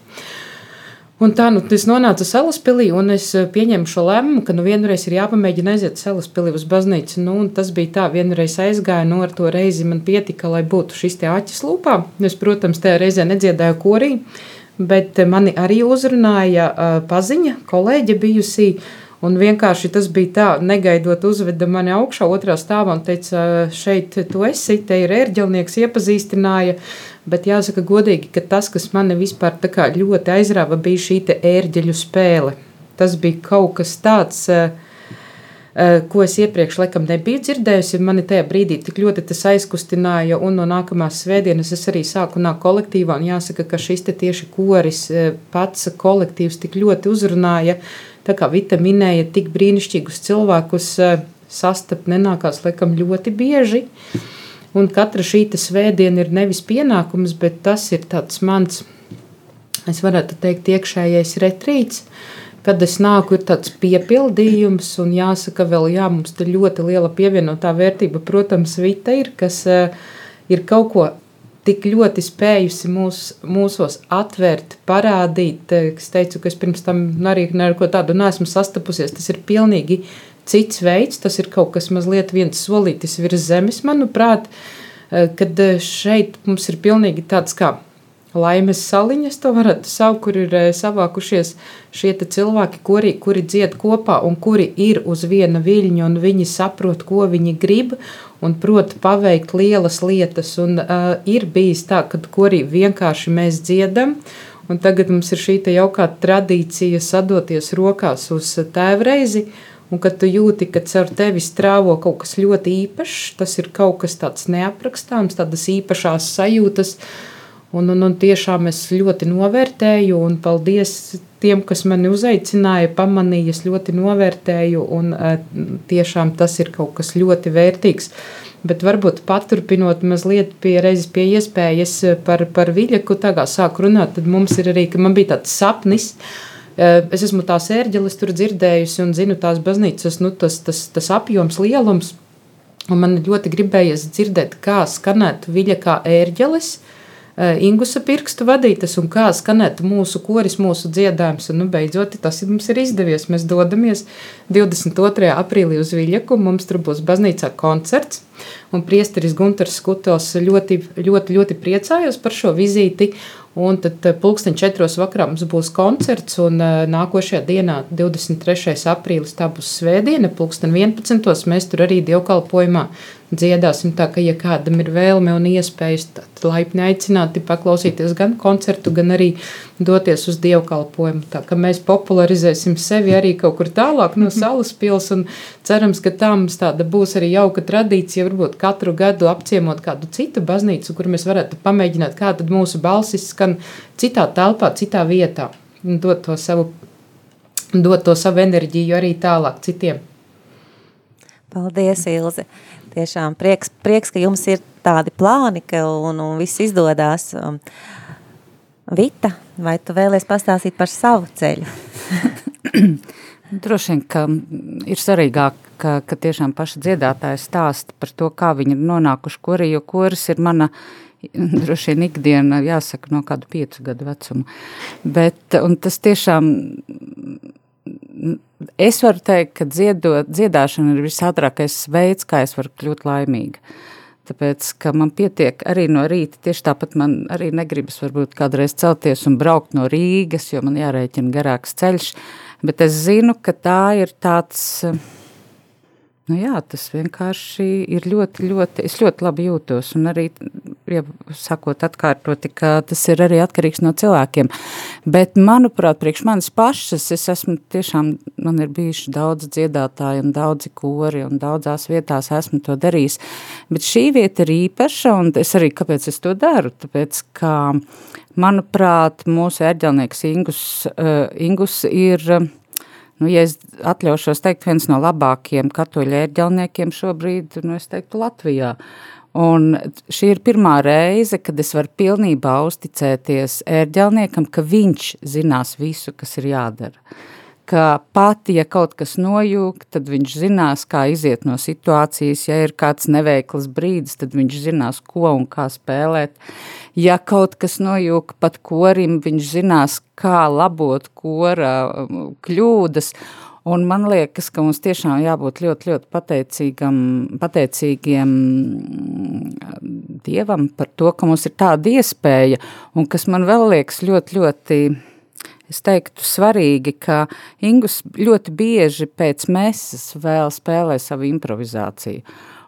Un tā nu, es nonācu Salaspīlī, un es eh, pieņēmu šo lēmumu, ka nu vienreiz ir jāpamēģina aiziet Salaspīlī uz baznīcu. Nu, tas bija tā, vienreiz aizgāju, nu ar to reizi man pietika, lai būtu šis te aķis lūpā. Es, protams, tajā reizē nedziedāju korī, bet mani arī uzrunāja uh, paziņa, kolēģe bijusī. Un vienkārši tas bija tā, negaidot, uzveda mani augšā, otrā stāvā un teica, šeit tu esi, te ir ērģelnieks, iepazīstināja. Uh, Bet jāsaka, godīgi, ka tas, kas mani vispār ļoti aizrāva, bija šī ērģeļu spēle. Tas bija kaut kas tāds, eh, ko es iepriekš laikam nebiju dzirdējusi. Mani tajā brīdī tik ļoti tas aizkustināja, un no nākamās svētdienas es arī sāku nākt kolektīvā. Jāsaka, ka šis tieši koris eh, pats kolektīvs tik ļoti uzrunāja. Tā kā Vita minēja, tik brīnišķīgus cilvēkus sastapt nenākās laikam ļoti bieži. Uh, Un katra šī svētdiena ir nevis pienākums, bet tas ir tāds mans, es varētu teikt, iekšējais retrīts. Kad es nāku, ir tāds piepildījums, un jāsaka, vēl jā, mums ir ļoti liela pievienotā vērtība. Protams, Vita ir, kas uh, ir kaut ko tik ļoti spējusi mūs, mūsos atvērt, parādīt. Es teicu, ka es pirms tam arī neko tādu neesmu sastapusies. Tas ir pilnīgi cits veids, tas ir kaut kas mazliet viens solītis virs zemes, manuprāt, eh, kad eh, šeit mums ir pilnīgi tāds kā laimes saliņas, to varētu saukt, kur ir eh, savākušies šie cilvēki, kuri, kuri dzied kopā un kuri ir uz viena viļņa, un viņi saprot, ko viņi grib, un prot paveikt lielas lietas. Un, uh, ir bijis tā, ka kurī vienkārši mēs dziedam, un tagad mums ir šī jaukā tradīcija sadoties rokās uz tēvreizi, uh, Un kad tu jūti, ka caur tevi strāvo kaut kas ļoti īpašs, tas ir kaut kas tāds neaprakstāms, tādas īpašās sajūtas. Un, un, un tiešām es ļoti novērtēju, un paldies tiem, kas mani uzaicināja, pamanīja, es ļoti novērtēju, un tiešām tas ir kaut kas ļoti vērtīgs. Bet varbūt paturpinot mazliet pie, pie iespējas par, par Viļaku, kā sāku runāt, tad mums ir arī, ka man bija tāds sapnis, uh, Eh, es esmu tās ērģeles tur dzirdējusi un zinu tās baznīcas, nu, tas, tas, tas apjoms, lielums. Un man ļoti gribējies dzirdēt, kā skanētu viļa kā ērģeles, eh, Ingusa pirkstu vadītas un kā skanētu mūsu koris, mūsu dziedājums. Un, nu, beidzot, tas mums ir izdevies. Mēs dodamies 22. aprīlī uz Viļaku, mums tur būs baznīcā koncerts. Un priesteris Gunters Skutels ļoti, ļoti, ļoti priecājos par šo vizīti. Un tad eh, pulksten četros vakarā mums būs koncerts, un eh, nākošajā dienā, 23. aprīlis, tā būs svētdiena, pulksten 11. mēs tur arī dievkalpojumā dziedāsim. Tā ka, ja kādam ir vēlme un iespējas, tad laipni aicināti paklausīties gan koncertu, gan arī doties uz dievkalpojumu. Tā kā mēs popularizēsim sevi arī kaut kur tālāk no salas pils un cerams, ka tā mums tāda būs arī jauka tradīcija, varbūt katru gadu apciemot kādu citu baznīcu, kur mēs varētu pamēģināt, kā tad mūsu balsis skan citā telpā, citā vietā un dot to savu, dot to savu enerģiju arī tālāk citiem. Paldies, Ilze! Tiešām prieks, prieks, ka jums ir tādi plāni, ka un, un viss izdodas. Um, Vita, vai tu vēlies pastāstīt par savu ceļu? Droši vien, ka ir svarīgāk, ka, ka tiešām paši dziedātāji stāsta par to, kā viņi ir nonākuši korī, jo koris ir mana droši vien ikdiena, jāsaka, no kādu piecu gadu vecuma. Bet, un tas tiešām es varu teikt, ka dziedot, dziedāšana ir visātrākais veids, kā es varu kļūt laimīga. Tāpēc, ka man pietiek arī no rīta, tieši tāpat man arī negribas varbūt kādreiz celties un braukt no Rīgas, jo man jārēķina garāks ceļš, bet es zinu, ka tā ir tāds, nu jā, tas vienkārši ir ļoti, ļoti, es ļoti labi jūtos un arī ja sakot atkārtoti, ka tas ir arī atkarīgs no cilvēkiem. Bet, manuprāt, priekš manis pašas, es esmu tiešām, man ir bijuši daudz dziedātāji un daudzi kori un daudzās vietās esmu to darījis. Bet šī vieta ir īpaša un es arī, kāpēc es to daru? Tāpēc, ka, manuprāt, mūsu ērģelnieks Ingus, uh, Ingus ir, nu, ja es atļaušos teikt, viens no labākiem katoļu ērģelniekiem šobrīd, nu, es teiktu, Latvijā. Un šī ir pirmā reize, kad es varu pilnībā uzticēties ērģelniekam, ka viņš zinās visu, kas ir jādara. Ka pat, ja kaut kas nojūg, tad viņš zinās, kā iziet no situācijas. Ja ir kāds neveikls brīdis, tad viņš zinās, ko un kā spēlēt. Ja kaut kas nojūg pat korim, viņš zinās, kā labot kora um, kļūdas. Un man liekas, ka mums tiešām jābūt ļoti, ļoti pateicīgiem Dievam par to, ka mums ir tāda iespēja, un kas man vēl liekas ļoti, ļoti, es teiktu, svarīgi, ka Ingus ļoti bieži pēc mesas vēl spēlē savu improvizāciju.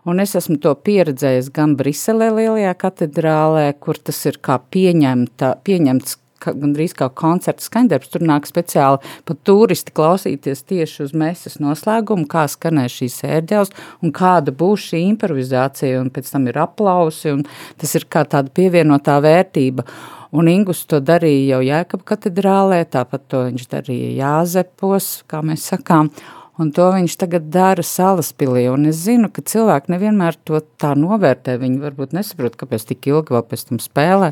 Un es esmu to pieredzējis gan Briselē lielajā katedrālē, kur tas ir kā pieņemta, pieņemts gandrīz kā koncerta skaņdarbs. Tur nāk speciāli pat turisti klausīties tieši uz mesas noslēgumu, kā skanēs šīs ērģeles un kāda būs šī improvizācija, un pēc tam ir aplausi, un tas ir kā tāda pievienotā vērtība. Un Ingus to darīja jau Jēkab katedrālē, tāpat to viņš darīja Jāzepos, kā mēs sakām, Un to viņš tagad dara salaspilī, un es zinu, ka cilvēki nevienmēr to tā novērtē, viņi varbūt nesaprot, kāpēc tik ilgi vēl pēc tam spēlē,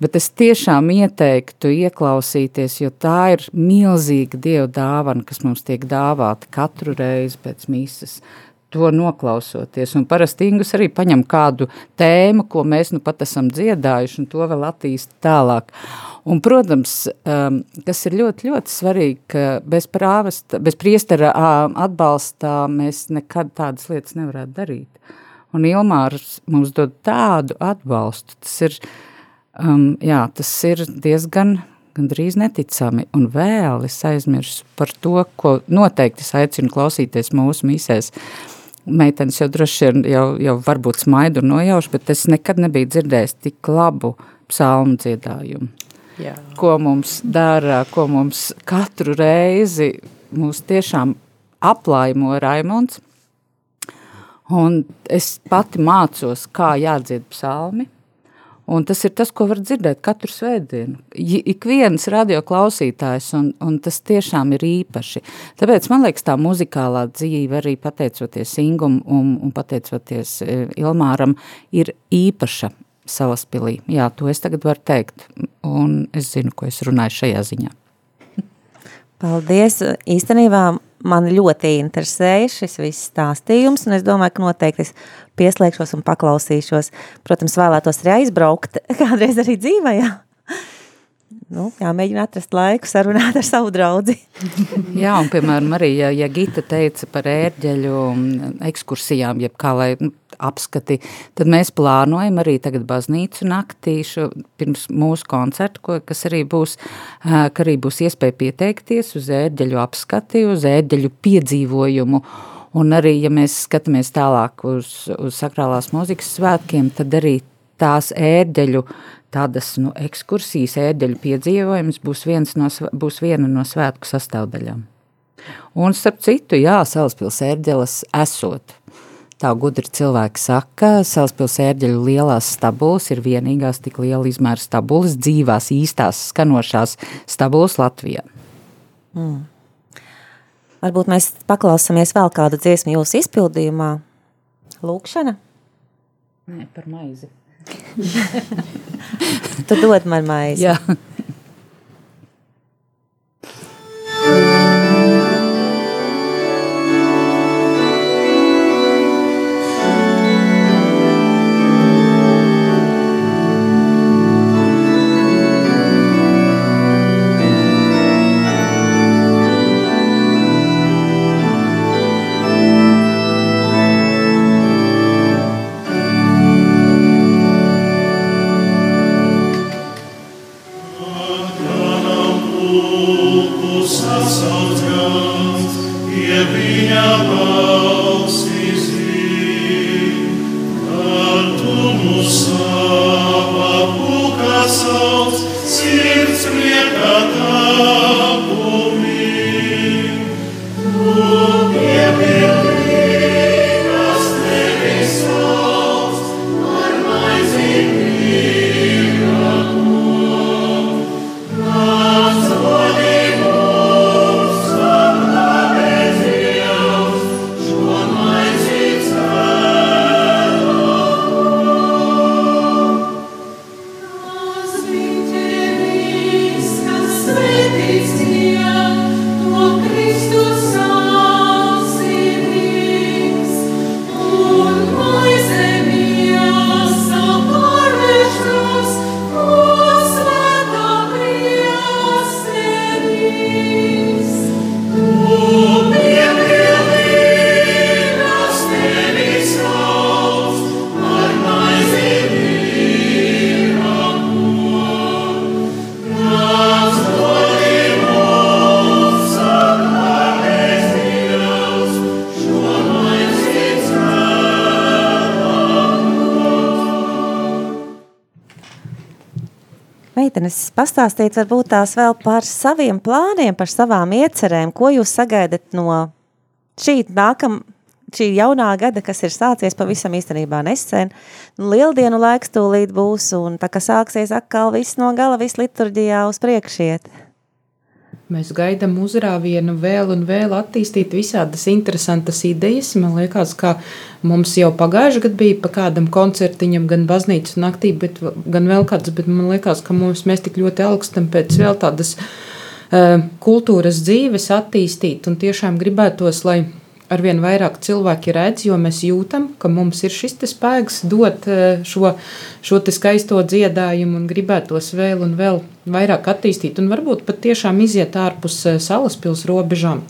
bet es tiešām ieteiktu ieklausīties, jo tā ir milzīga Dieva dāvana, kas mums tiek dāvāta katru reizi pēc mīsas to noklausoties. Un parasti Ingus arī paņem kādu tēmu, ko mēs nu pat esam dziedājuši, un to vēl attīst tālāk. Un, protams, um, kas ir ļoti, ļoti svarīgi, ka bez, prāvesta, bez priestera atbalstā mēs nekad tādas lietas nevarētu darīt. Un Ilmārs mums dod tādu atbalstu. Tas ir, um, jā, tas ir diezgan gandrīz neticami. Un vēl es aizmirsu par to, ko noteikti es aicinu klausīties mūsu misēs. Uh, meitenes jau droši vien jau, jau varbūt smaidu un nojaušu, bet es nekad nebiju dzirdējis tik labu psalmu dziedājumu. Jā. Ko mums dara, ko mums katru reizi mūs tiešām aplaimo Raimonds. Un es pati mācos, kā jādzied psalmi. Un tas ir tas, ko var dzirdēt katru svētdienu. Ik viens radio klausītājs, un, un tas tiešām ir īpaši. Tāpēc man liekas, tā muzikālā dzīve, arī pateicoties Ingum un, un pateicoties e, Ilmāram, ir īpaša salaspilī. Jā, to es tagad varu teikt, un es zinu, ko es runāju šajā ziņā. Paldies! Īstenībā man ļoti interesēja šis viss stāstījums, un es domāju, ka noteikti es pieslēgšos un paklausīšos. Protams, vēlētos arī aizbraukt kādreiz arī dzīvajā. Nu, jāmēģina atrast laiku sarunāt ar savu draugu. Jā, un piemēram, arī, ja, ja Gita teica par ērģeļu ekskursijām, jeb kā lai nu, apskati, tad mēs plānojam arī tagad baznīcu naktīšu pirms mūsu koncertu, ko, kas arī būs, ka arī būs iespēja pieteikties uz ērģeļu apskati, uz ērģeļu piedzīvojumu. Un arī, ja mēs skatāmies tālāk uz, uz sakrālās mūzikas svētkiem, tad arī tās ērģeļu tādas nu, ekskursijas, ēdeļu piedzīvojums būs, no, būs viena no svētku sastāvdaļām. Un starp citu, jā, Salaspils ērģeles esot. Tā gudri cilvēki saka, Salaspils ērģeļu lielās stabulas ir vienīgās tik liela izmēra stabulas, dzīvās, īstās, skanošās stabulas Latvijā. Mm. Varbūt mēs paklausāmies vēl kādu dziesmu jūsu izpildījumā. Lūkšana? Nē, par maizi. Tu dod man maizi. Jā. Meitenes pastāstīt varbūt tās vēl par saviem plāniem, par savām iecerēm, ko jūs sagaidat no šī nākam, šī jaunā gada, kas ir sācies pavisam īstenībā nesen. Nu, lieldienu laiks tūlīt būs, un tā kā sāksies atkal viss no gala, viss liturģijā uz priekšiet. Mēs gaidām uzrāvienu vēl un vēl attīstīt visādas interesantas idejas. Man liekas, ka mums jau pagājušajā gadā bija pa kādam koncertiņam, gan baznīcas naktī, bet, gan vēl kāds, bet man liekas, ka mums, mēs tik ļoti augstam pēc vēl tādas uh, kultūras dzīves attīstīt un tiešām gribētos, lai arvien vairāk cilvēki redz, jo mēs jūtam, ka mums ir šis spēks dot eh, šo, šo skaisto dziedājumu un gribētos vēl un vēl vairāk attīstīt, un varbūt pat tiešām iziet ārpus eh, salaspils robežām.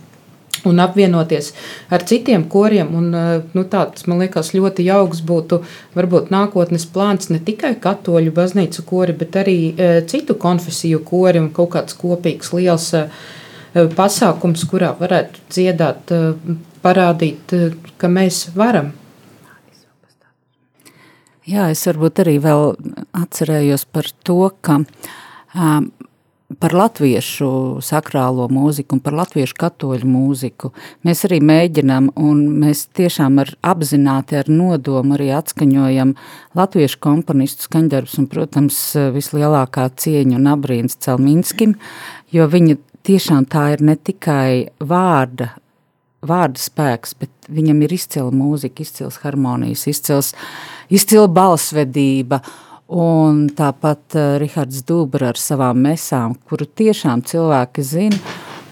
Un apvienoties ar citiem koriem. Un, eh, nu, tāds, man liekas, ļoti jauks būtu varbūt nākotnes plāns ne tikai katoļu baznīcu kori, bet arī citu konfesiju kori un kaut kāds kopīgs liels pasākums, kurā varētu dziedāt parādīt, eh, ka mēs varam. Jā, es varbūt arī vēl atcerējos par to, ka um, par latviešu sakrālo mūziku un par latviešu katoļu mūziku mēs arī mēģinām, un mēs tiešām ar apzināti, ar nodomu arī atskaņojam latviešu komponistu skaņdarbus, un, protams, vislielākā cieņa un abrīns Celminskim, jo viņa tiešām tā ir ne tikai vārda vārda spēks, bet viņam ir izcila mūzika, izcils harmonijas, izcils, izcila balsvedība. Un tāpat uh, Rihards Dubra ar savām mesām, kuru tiešām cilvēki zina.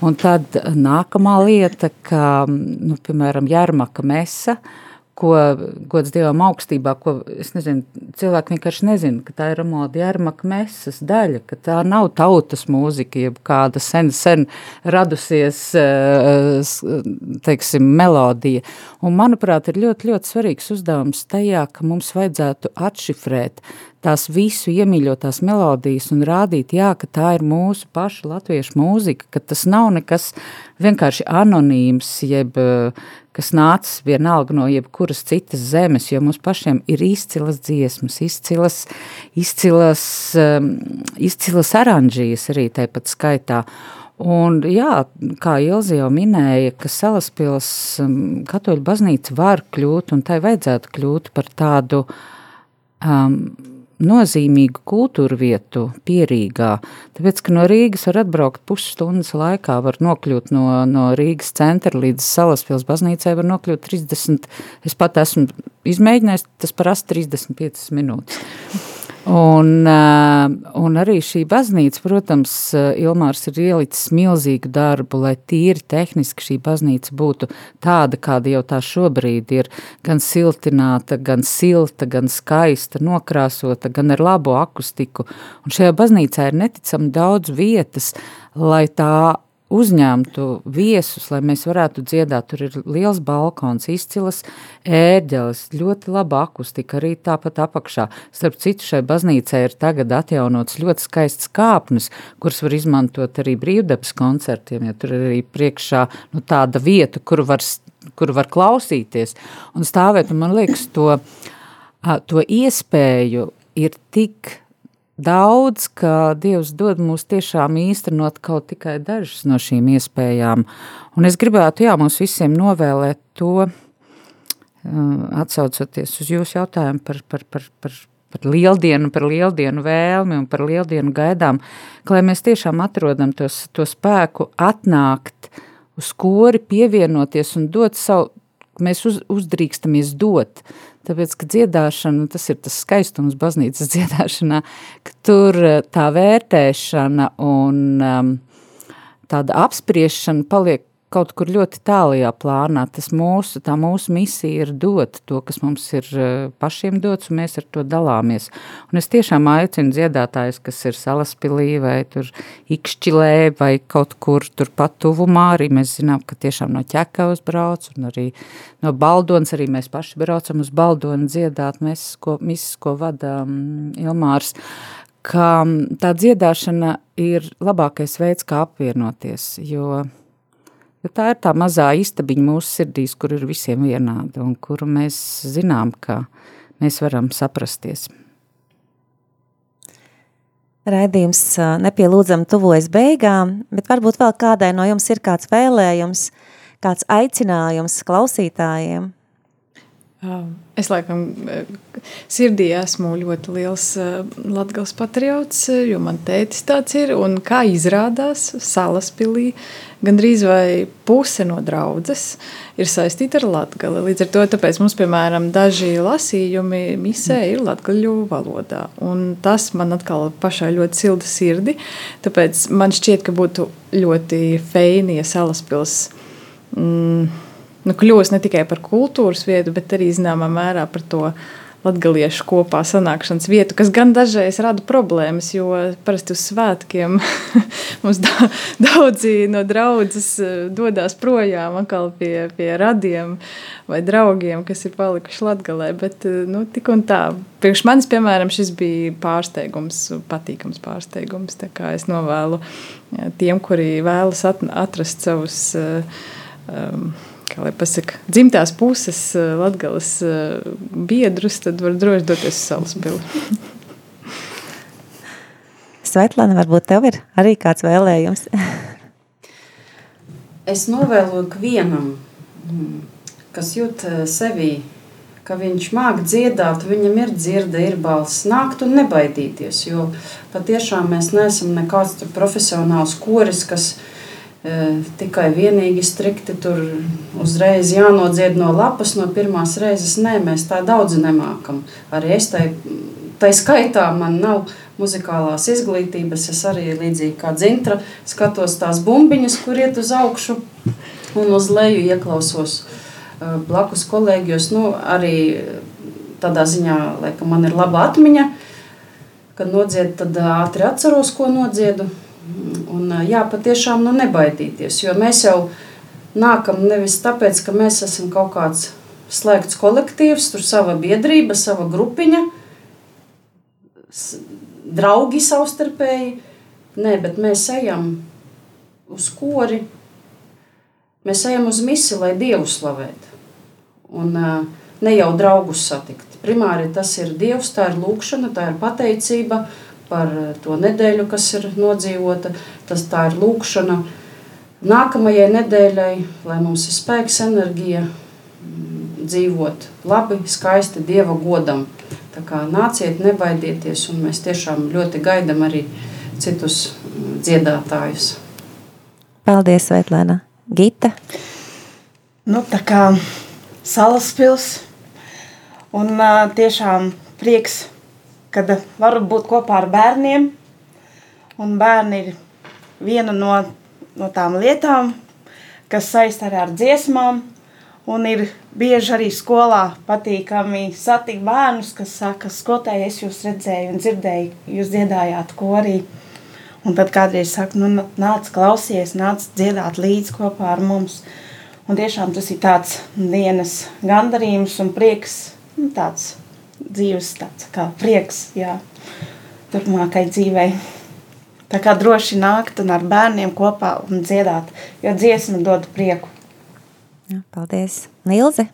Un tad nākamā lieta, ka, nu, piemēram, Jārmaka mesa, uh, ko gods Dievam augstībā, ko nezinu, cilvēki vienkārši nezina, ka tā ir Ramoda Jārmaka mesas daļa, ka tā nav tautas mūzika, jeb kāda sen, sen radusies, eh, teiksim, melodija. Un, manuprāt, ir ļoti, ļoti svarīgs uzdevums tajā, ka mums vajadzētu atšifrēt tās visu iemīļotās melodijas un rādīt, jā, ka tā ir mūsu paša latviešu mūzika, ka tas nav nekas vienkārši anonīms, jeb kas nācis vienalga no jebkuras citas zemes, jo mums pašiem ir izcilas dziesmas, izcilas, izcilas, um, izcilas oranžijas arī tāpat skaitā. Un, jā, kā Ilzi jau minēja, ka Salaspils um, katoļu baznīca var kļūt, un tai vajadzētu kļūt par tādu um, nozīmīgu kultūra vietu pierīgā. Tāpēc, ka no Rīgas var atbraukt pusstundas laikā, var nokļūt no, no Rīgas centra līdz Salaspils baznīcai, var nokļūt 30, es pat esmu izmēģinājis, tas prasa 35 minūtes. Un, eh, un arī šī baznīca, protams, eh, Ilmārs ir ielicis milzīgu darbu, lai tīri tehniski šī baznīca būtu tāda, kāda jau tā šobrīd ir, gan siltināta, gan silta, gan skaista, nokrāsota, gan ar labu akustiku. Un šajā baznīcā ir neticami daudz vietas, lai tā uzņemtu viesus, lai mēs varētu dziedāt. Tur ir liels balkons, izcils ērģeles, ļoti laba akustika arī tāpat apakšā. Starp citu, šai baznīcai ir tagad atjaunots ļoti skaists kāpnes, kuras var izmantot arī brīvdabas koncertiem, ja tur ir arī priekšā nu, tāda vieta, kur var, kur var klausīties un stāvēt. Un man liekas, to, to iespēju ir tik daudz, ka Dievs dod mums tiešām īstenot kaut tikai dažas no šīm iespējām. Un es gribētu, jā, mums visiem novēlēt to, atsaucoties uz jūsu jautājumu par, par, par, par, par lieldienu, par lieldienu vēlmi un par lieldienu gaidām, ka lai mēs tiešām atrodam tos, to spēku atnākt uz kori, pievienoties un dot savu, mēs uz, uzdrīkstamies dot Tāpēc, ka dziedāšana, tas ir tas skaistums baznīcas dziedāšanā, ka tur eh, tā vērtēšana un um, tāda apspriešana paliek kaut kur ļoti tālajā plānā. Tas mūsu, tā mūsu misija ir dot to, kas mums ir eh, pašiem dots, un mēs ar to dalāmies. Un es tiešām aicinu dziedātājus, kas ir salaspilī vai tur ikšķilē vai kaut kur turpat tuvumā, arī mēs zinām, ka tiešām no ķekavas brauc, un arī no baldonas, arī mēs paši braucam uz baldonu dziedāt, mēs, ko, misas, ko vada um, Ilmārs, ka tā dziedāšana ir labākais veids, kā apvienoties, jo Jo tā ir tā mazā istabiņa mūsu sirdīs, kur ir visiem vienāda un kuru mēs zinām, ka mēs varam saprasties. Raidījums nepielūdzam tuvojas beigām, bet varbūt vēl kādai no jums ir kāds vēlējums, kāds aicinājums klausītājiem? Es laikam sirdī esmu ļoti liels latgals patriots, jo man tētis tāds ir, un kā izrādās Salaspilī, gandrīz vai puse no draudzes ir saistīta ar latgali. Līdz ar to, tāpēc mums, piemēram, daži lasījumi misē ir latgaļu valodā, un tas man atkal pašai ļoti silda sirdi, tāpēc man šķiet, ka būtu ļoti feini, ja Salaspils mm, nu, kļūst ne tikai par kultūras vietu, bet arī zināmā mērā par to latgaliešu kopā sanākšanas vietu, kas gan dažreiz rada problēmas, jo parasti uz svētkiem mums da daudzi no draudzes eh, dodas projām atkal pie, pie radiem vai draugiem, kas ir palikuši latgalē, bet eh, nu, tik un tā. Priekš manis, piemēram, šis bija pārsteigums, patīkams pārsteigums, tā kā es novēlu tiem, kuri vēlas atrast savus um, kā lai pasaka, dzimtās puses latgales biedrus, tad var droši doties uz Salaspili. Svetlana, varbūt tev ir arī kāds vēlējums? es novēlu ikvienam, mm, kas jūt sevī, ka viņš māk dziedāt, viņam ir dzirde, ir balss, nākt un nebaidīties, jo patiešām mēs neesam nekāds profesionāls koris, kas ir tikai vienīgi strikti tur uzreiz jānodzied no lapas no pirmās reizes. Nē, mēs tā daudz nemākam. Arī es tai, tai skaitā man nav muzikālās izglītības. Es arī līdzīgi kā dzintra skatos tās bumbiņas, kur iet uz augšu un uz leju ieklausos blakus kolēģos. Nu, arī tādā ziņā, laikam, man ir laba atmiņa. Kad nodziedu, tad ātri atceros, ko nodziedu. Un, jā, patiešām nu, nebaidīties, jo mēs jau nākam nevis tāpēc, ka mēs esam kaut kāds slēgts kolektīvs, tur sava biedrība, sava grupiņa, draugi savstarpēji. Nē, bet mēs ejam uz kori, mēs ejam uz misiju, lai Dievu slavētu. Un ne jau draugus satikt. Primāri tas ir Dievs, tā ir lūkšana, tā ir pateicība par eh, to nedēļu, kas ir nodzīvota. Tas tā ir lūkšana nākamajai nedēļai, lai mums ir spēks, enerģija mm, dzīvot labi, skaisti Dieva godam. Tā kā nāciet, nebaidieties, un mēs tiešām ļoti gaidām arī citus mm, dziedātājus. Paldies, Svetlēna. Gita? Nu, tā kā salaspils, un uh, tiešām prieks kad varu būt kopā ar bērniem. Un bērni ir viena no, no tām lietām, kas arī ar dziesmām. Un ir bieži arī skolā patīkami satikt bērnus, kas saka, skolotāji, es jūs redzēju un dzirdēju, jūs dziedājāt korī. Un tad kādreiz saka, nu, nāc, klausies, nāc dziedāt līdzi kopā ar mums. Un tiešām tas ir tāds dienas gandarījums un prieks, nu, tāds dzīves tāds kā prieks, jā, turpmākai dzīvei. Tā kā droši nākt un ar bērniem kopā un dziedāt, jo dziesma dod prieku. Jā, paldies. Nilze?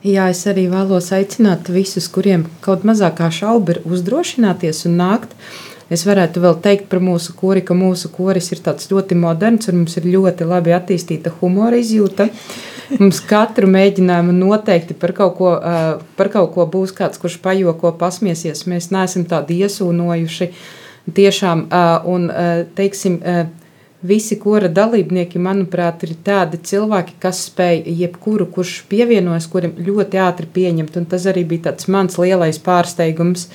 Jā, es arī vēlos aicināt visus, kuriem kaut mazākā šauba ir uzdrošināties un nākt. Es varētu vēl teikt par mūsu kori, ka mūsu koris ir tāds ļoti moderns un mums ir ļoti labi attīstīta humora izjūta. Mums katru mēģinājumu noteikti par kaut, ko, par kaut ko būs kāds, kurš pajoko, pasmiesies. Mēs neesam tādi iesūnojuši. Tiešām, un teiksim, visi kora dalībnieki, manuprāt, ir tādi cilvēki, kas spēj jebkuru, kurš pievienojas, kurim ļoti ātri pieņemt. Un tas arī bija mans lielais pārsteigums,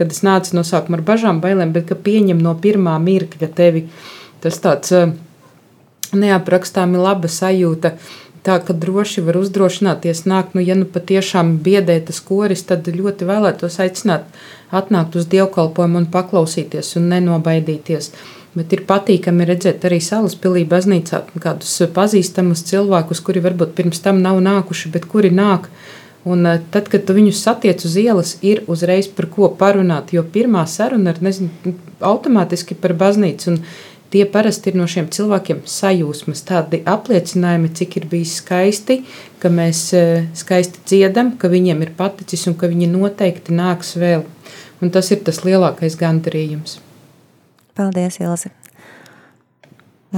kad es nācu no sākuma ar bažām, bailēm, bet ka pieņem no pirmā mirkļa tevi. Tas tāds neaprakstāmi laba sajūta. Tā ka droši var uzdrošināties nākt, nu, ja nu patiešām biedē tas koris, tad ļoti vēlētos aicināt atnākt uz dievkalpojumu un paklausīties un nenobaidīties. Bet ir patīkami redzēt arī salas pilī baznīcā kādus pazīstamus cilvēkus, kuri varbūt pirms tam nav nākuši, bet kuri nāk. Un eh, tad, kad tu viņus satiec uz ielas, ir uzreiz par ko parunāt, jo pirmā saruna ir nezinu, automātiski par baznīcu. Un Tie parasti ir no šiem cilvēkiem sajūsmas, tādi apliecinājumi, cik ir bijis skaisti, ka mēs e, skaisti dziedam, ka viņiem ir paticis un ka viņi noteikti nāks vēl. Un tas ir tas lielākais gandarījums. Paldies, Ilze.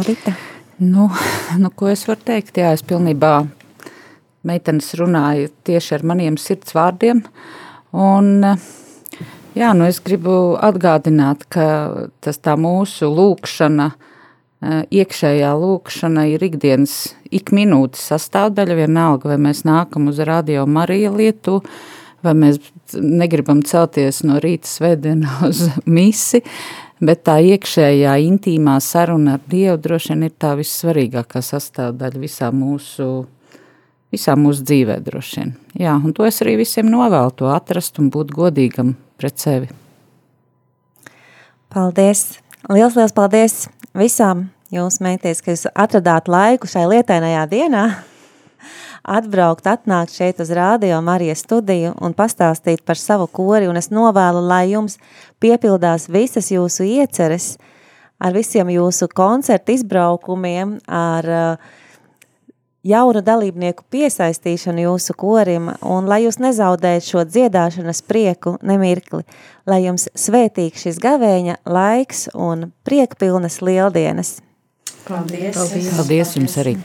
Rita. Nu, nu, ko es varu teikt? Jā, es pilnībā meitenes runāju tieši ar maniem sirds vārdiem. Un, jā, nu es gribu atgādināt, ka tas tā mūsu lūkšana, iekšējā lūkšana ir ikdienas, ik minūtes sastāvdaļa, vienalga, vai mēs nākam uz radio Marija lietu, vai mēs negribam celties no rīta svētdienā uz misi, bet tā iekšējā intīmā saruna ar Dievu droši vien ir tā vissvarīgākā sastāvdaļa visā mūsu, visā mūsu dzīvē droši vien. Jā, un to es arī visiem novēlu, to atrast un būt godīgam pret sevi. Paldies! Liels, liels paldies visām jums, meities, ka jūs atradāt laiku šai lietainajā dienā atbraukt, atnākt šeit uz Rādio Marijas studiju un pastāstīt par savu kori, un es novēlu, lai jums piepildās visas jūsu ieceres ar visiem jūsu koncertu izbraukumiem, ar uh, jaunu dalībnieku piesaistīšanu jūsu korim, un lai jūs nezaudējat šo dziedāšanas prieku nemirkli, lai jums svētīgs šis gavēņa laiks un priekpilnas lieldienas. Paldies! Paldies, Paldies jums arī!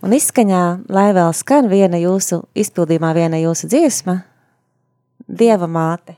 Un izskaņā, lai vēl skan viena jūsu izpildījumā, viena jūsu dziesma, Dieva māte.